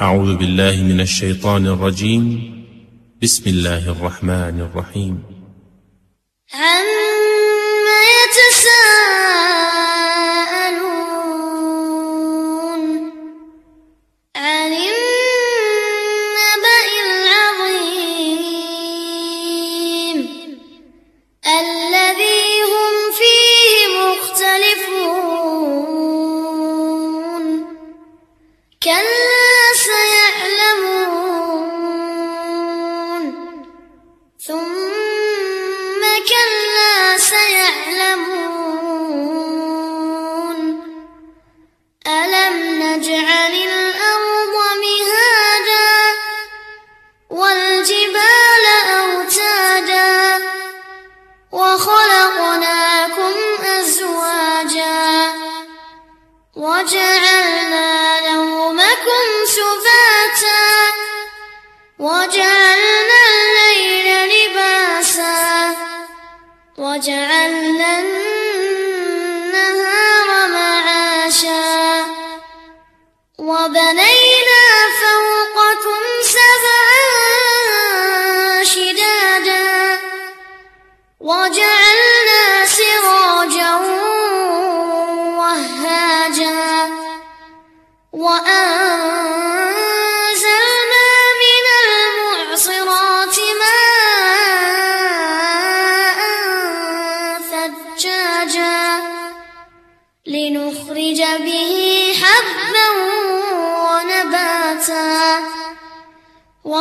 أعوذ بالله من الشيطان الرجيم. بسم الله الرحمن الرحيم. عما يتساءل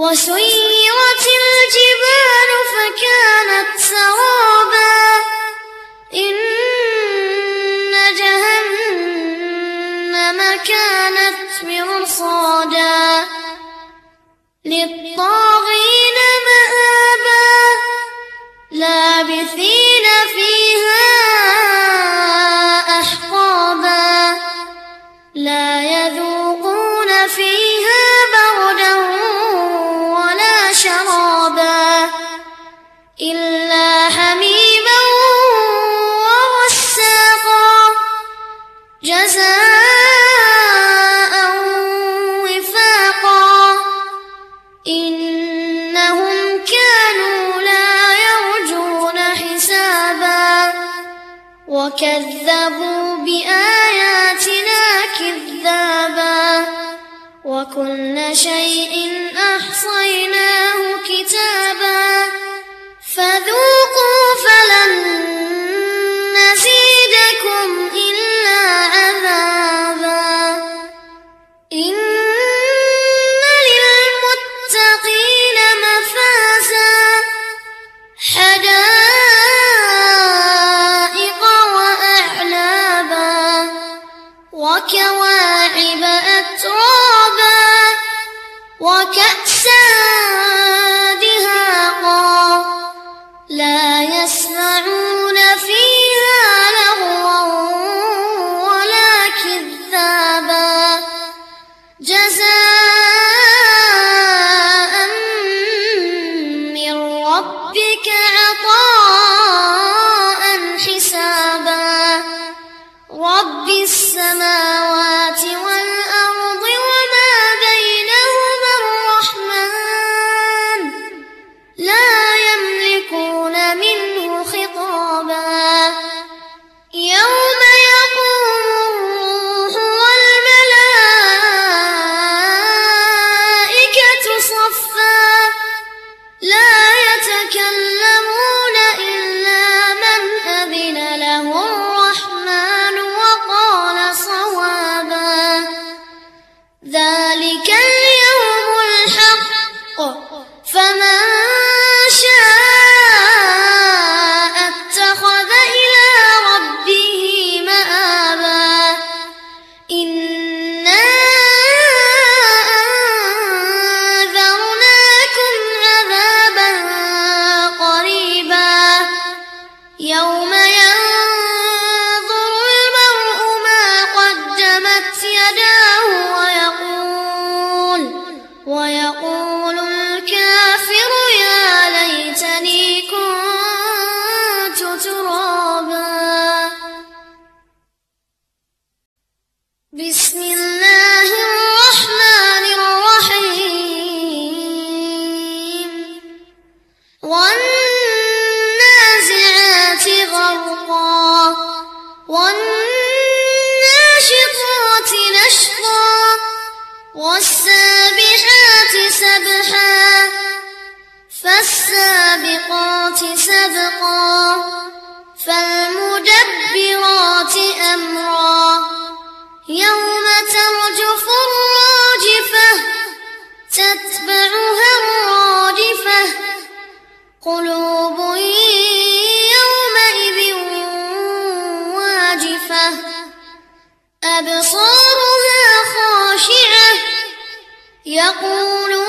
وسيرت الجبال فكانت سرابا. إن جهنم كانت مرصادا. للطاغين وكل شيء أحصيناه. يقولون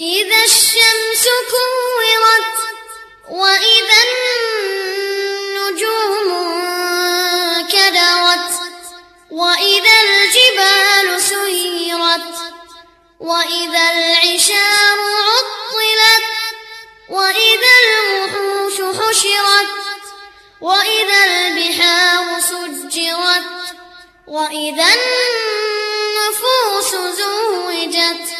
إذا الشمس كورت وإذا النجوم كدرت وإذا الجبال سيرت وإذا العشار عطلت وإذا الوحوش حشرت وإذا البحار سجرت وإذا النفوس زوجت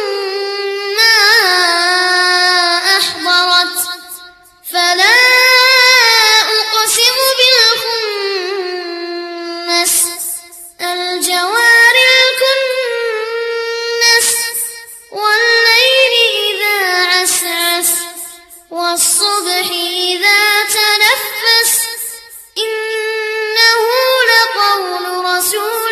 الصبح إذا تنفس إنه لقول رسول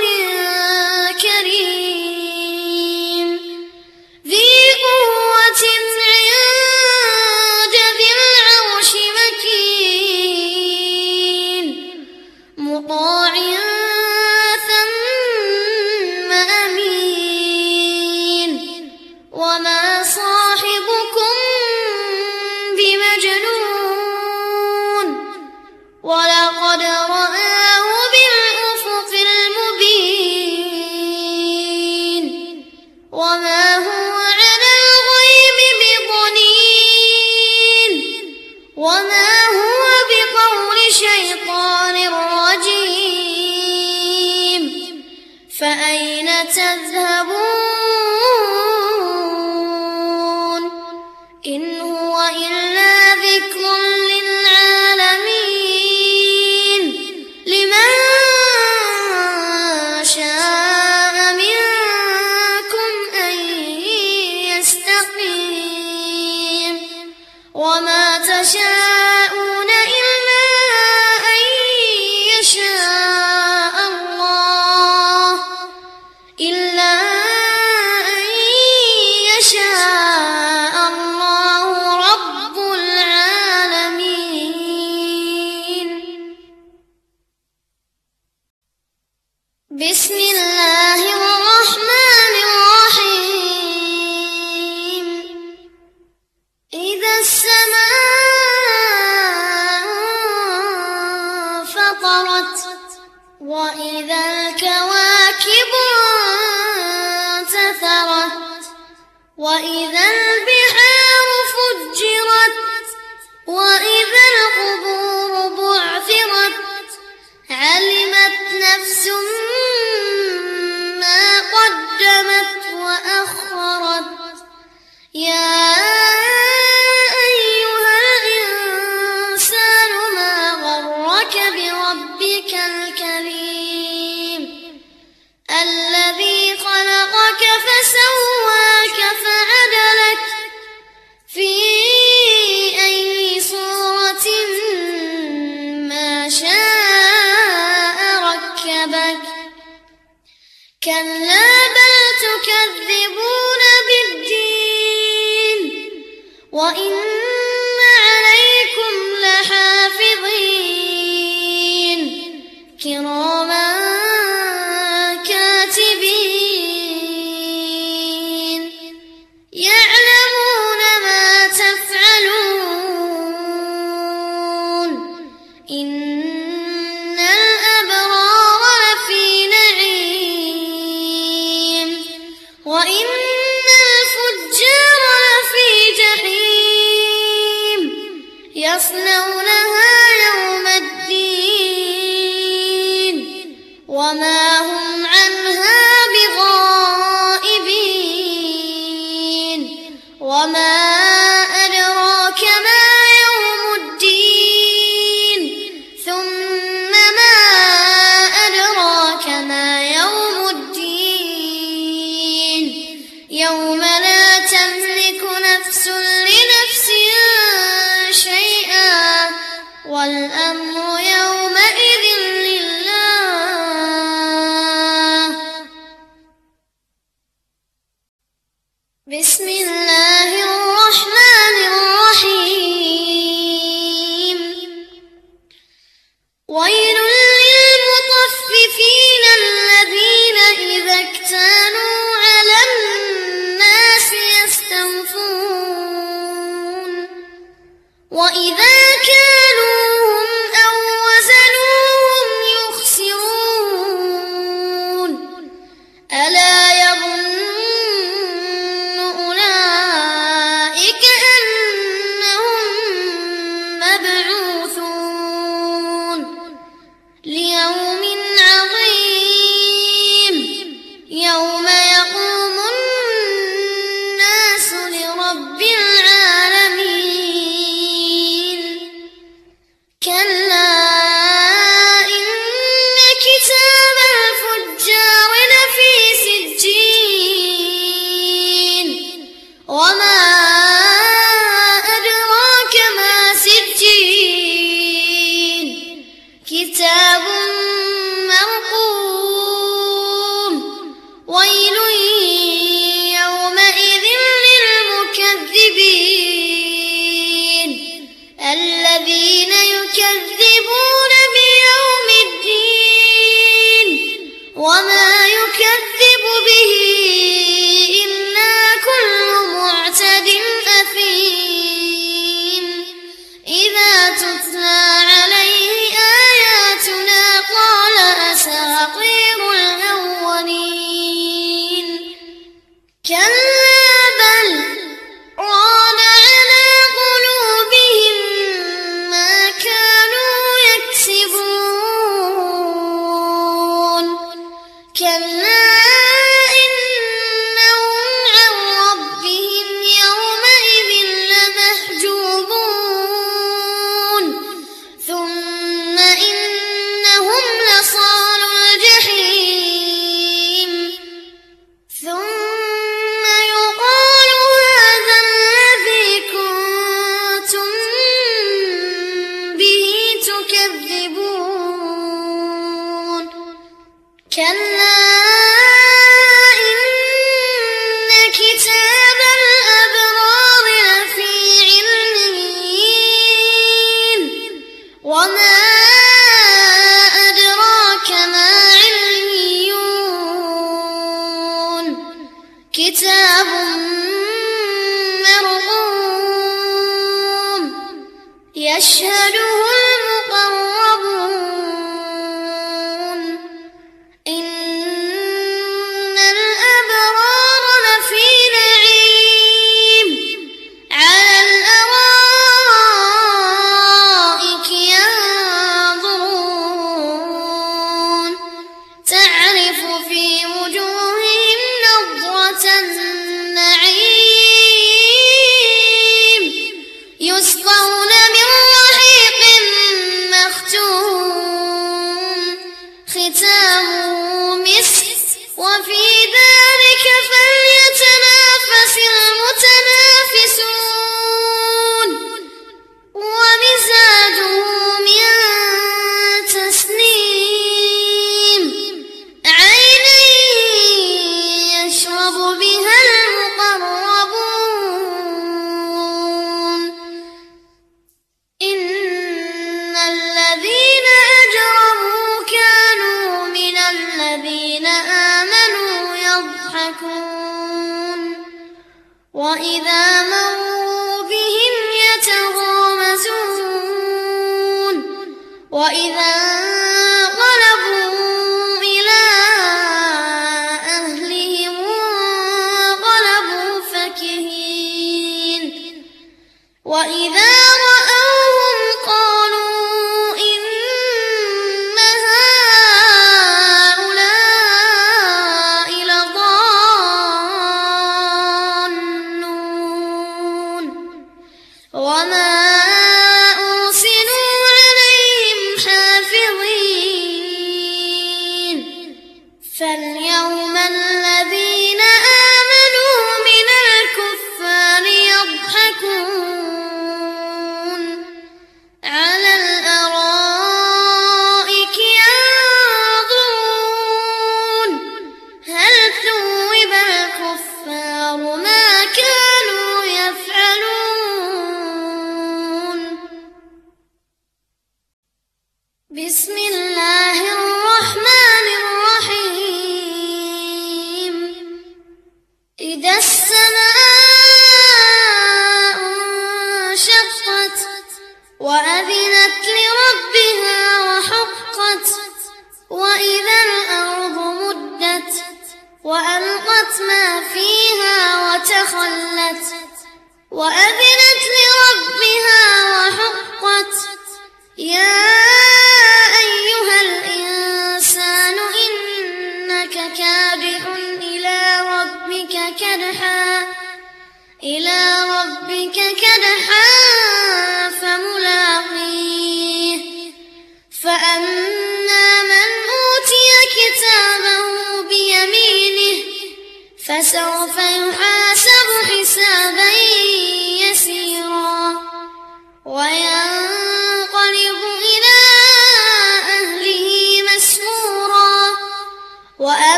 بسم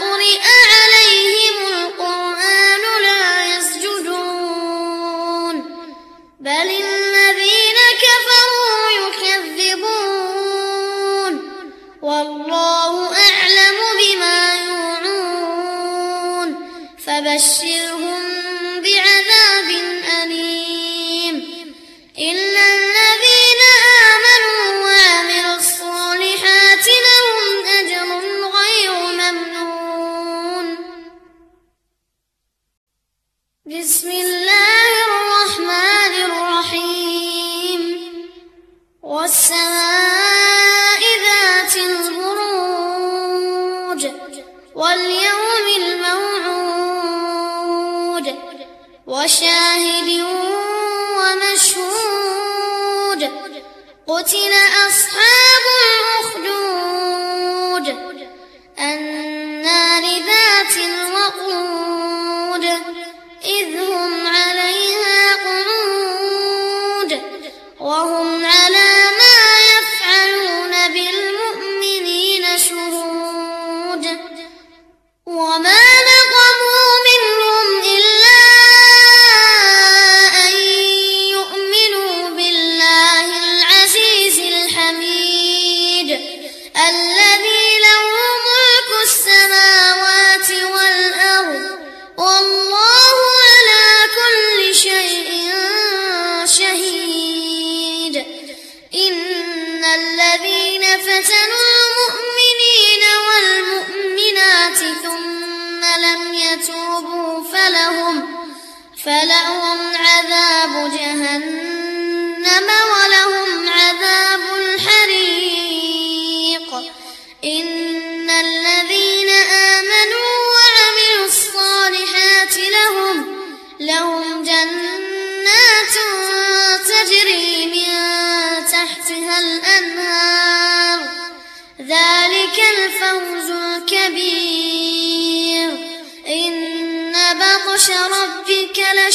قرئ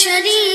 ربك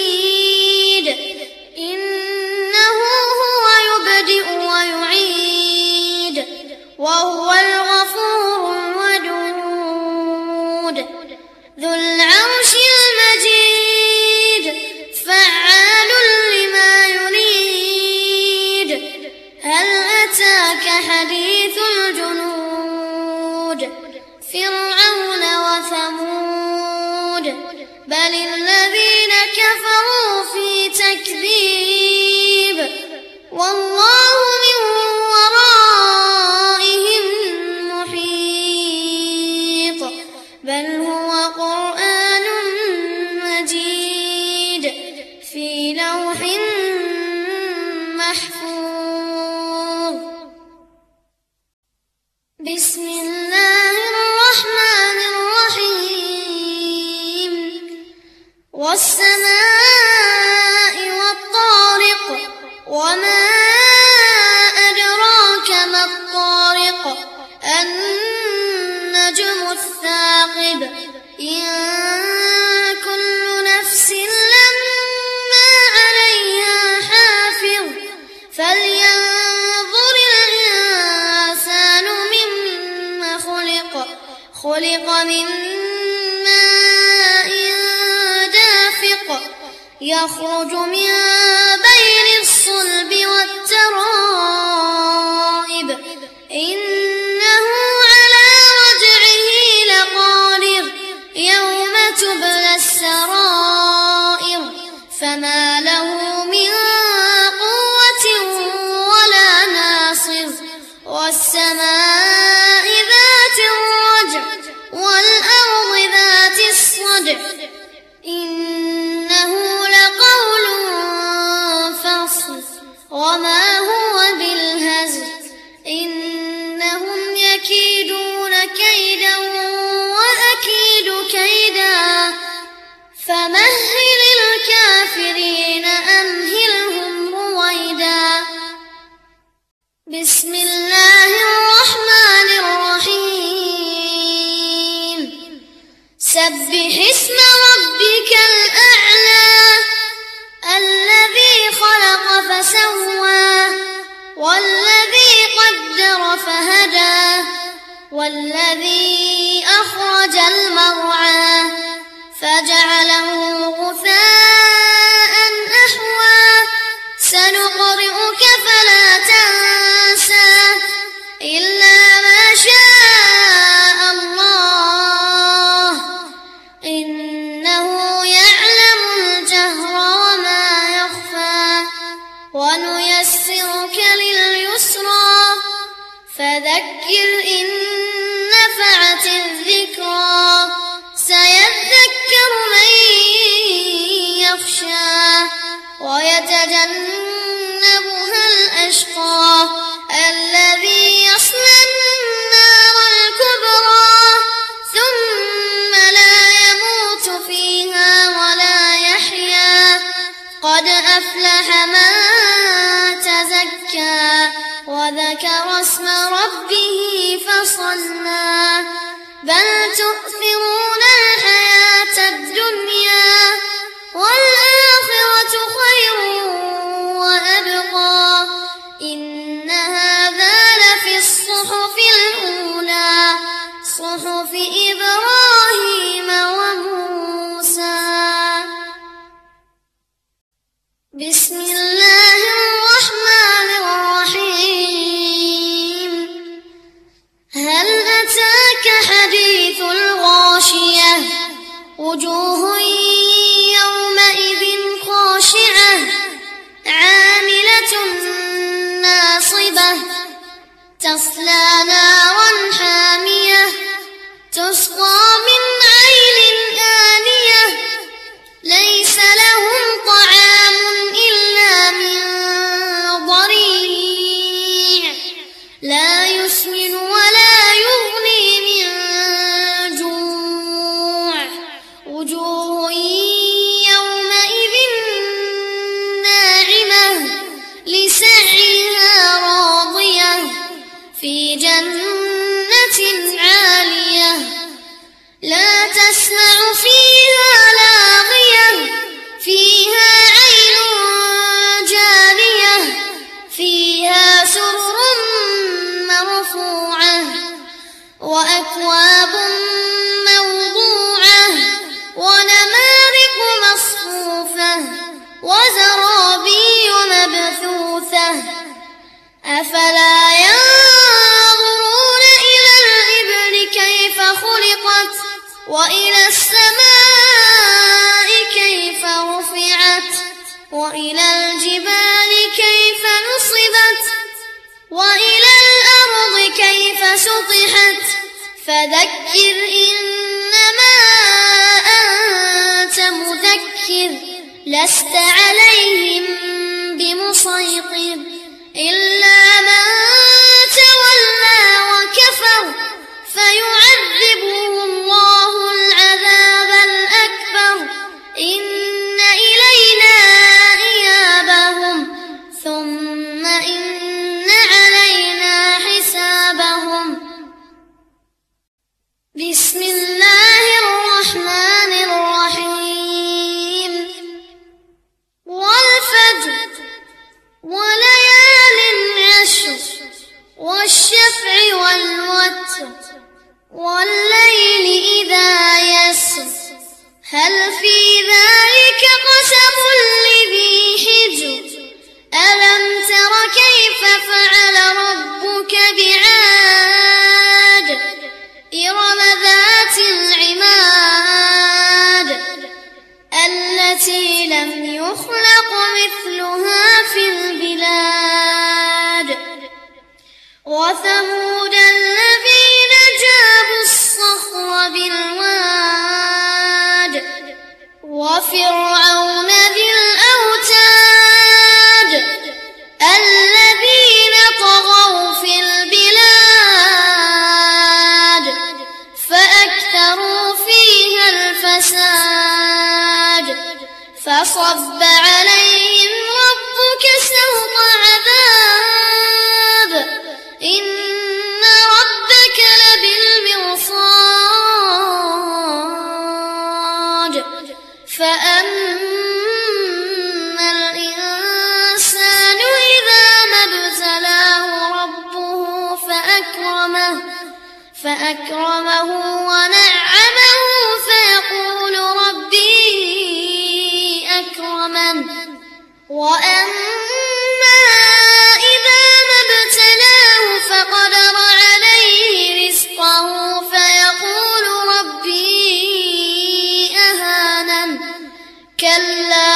كلا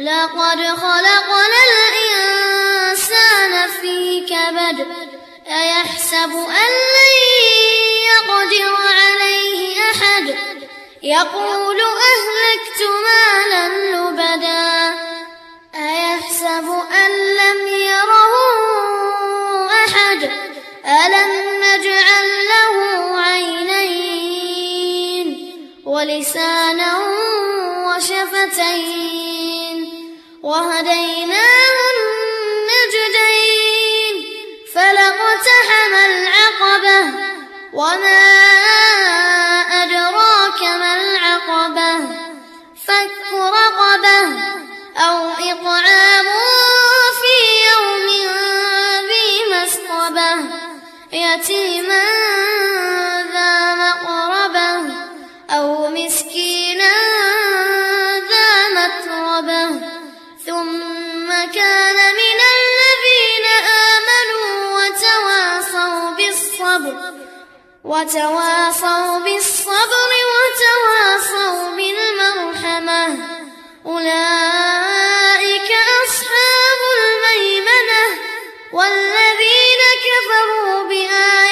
لقد خلقنا الإنسان في كبد أيحسب أن لن يقدر عليه أحد؟ يقول أهلكت مالا لبدا أيحسب أن لم يره أحد؟ ألم نجعل له عينين؟ ولسانه وهديناه النجدين. فلاقتحم العقبة وما أدراك ما العقبة. فك رقبة أو إطعام في يوم ذي مسقبة يتيما وتواصوا بالصبر وتواصوا بالمرحمة. أولئك أصحاب الميمنة والذين كفروا بآياتنا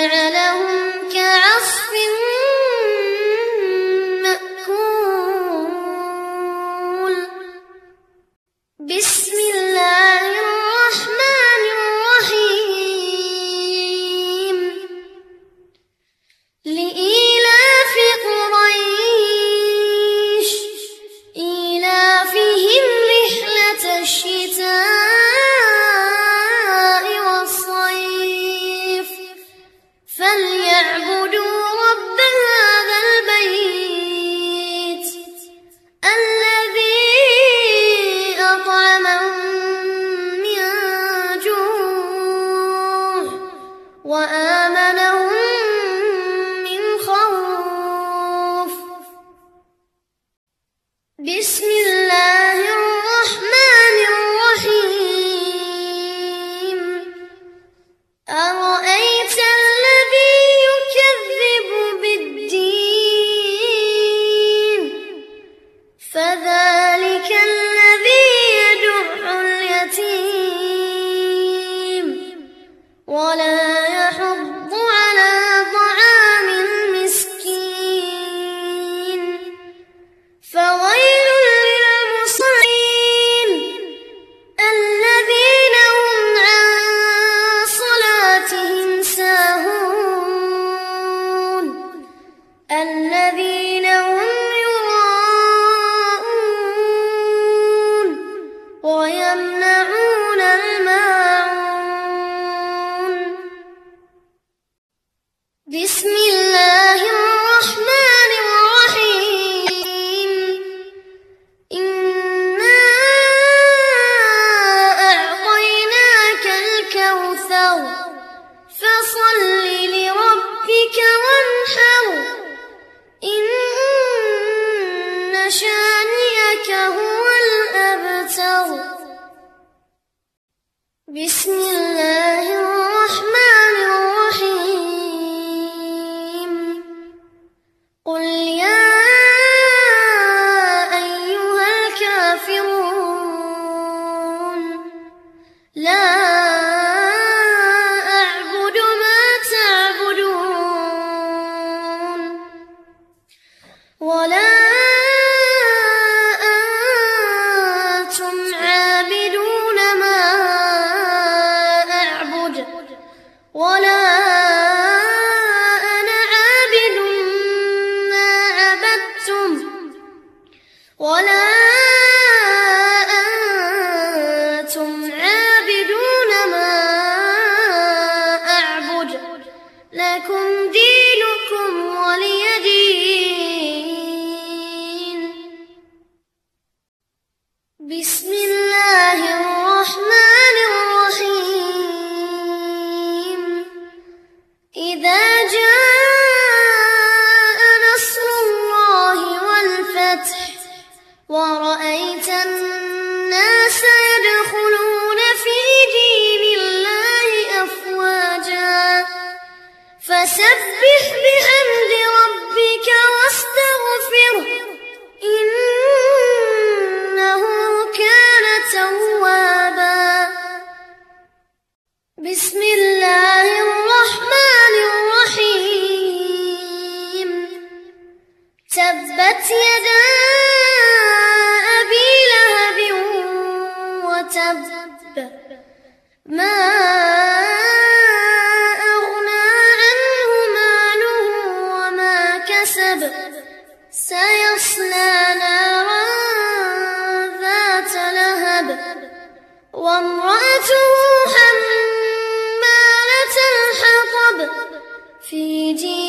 فجعلهم كعصف شانئك هو الأبتر. بسم الله وامرأته حمالة الحطب في جيدها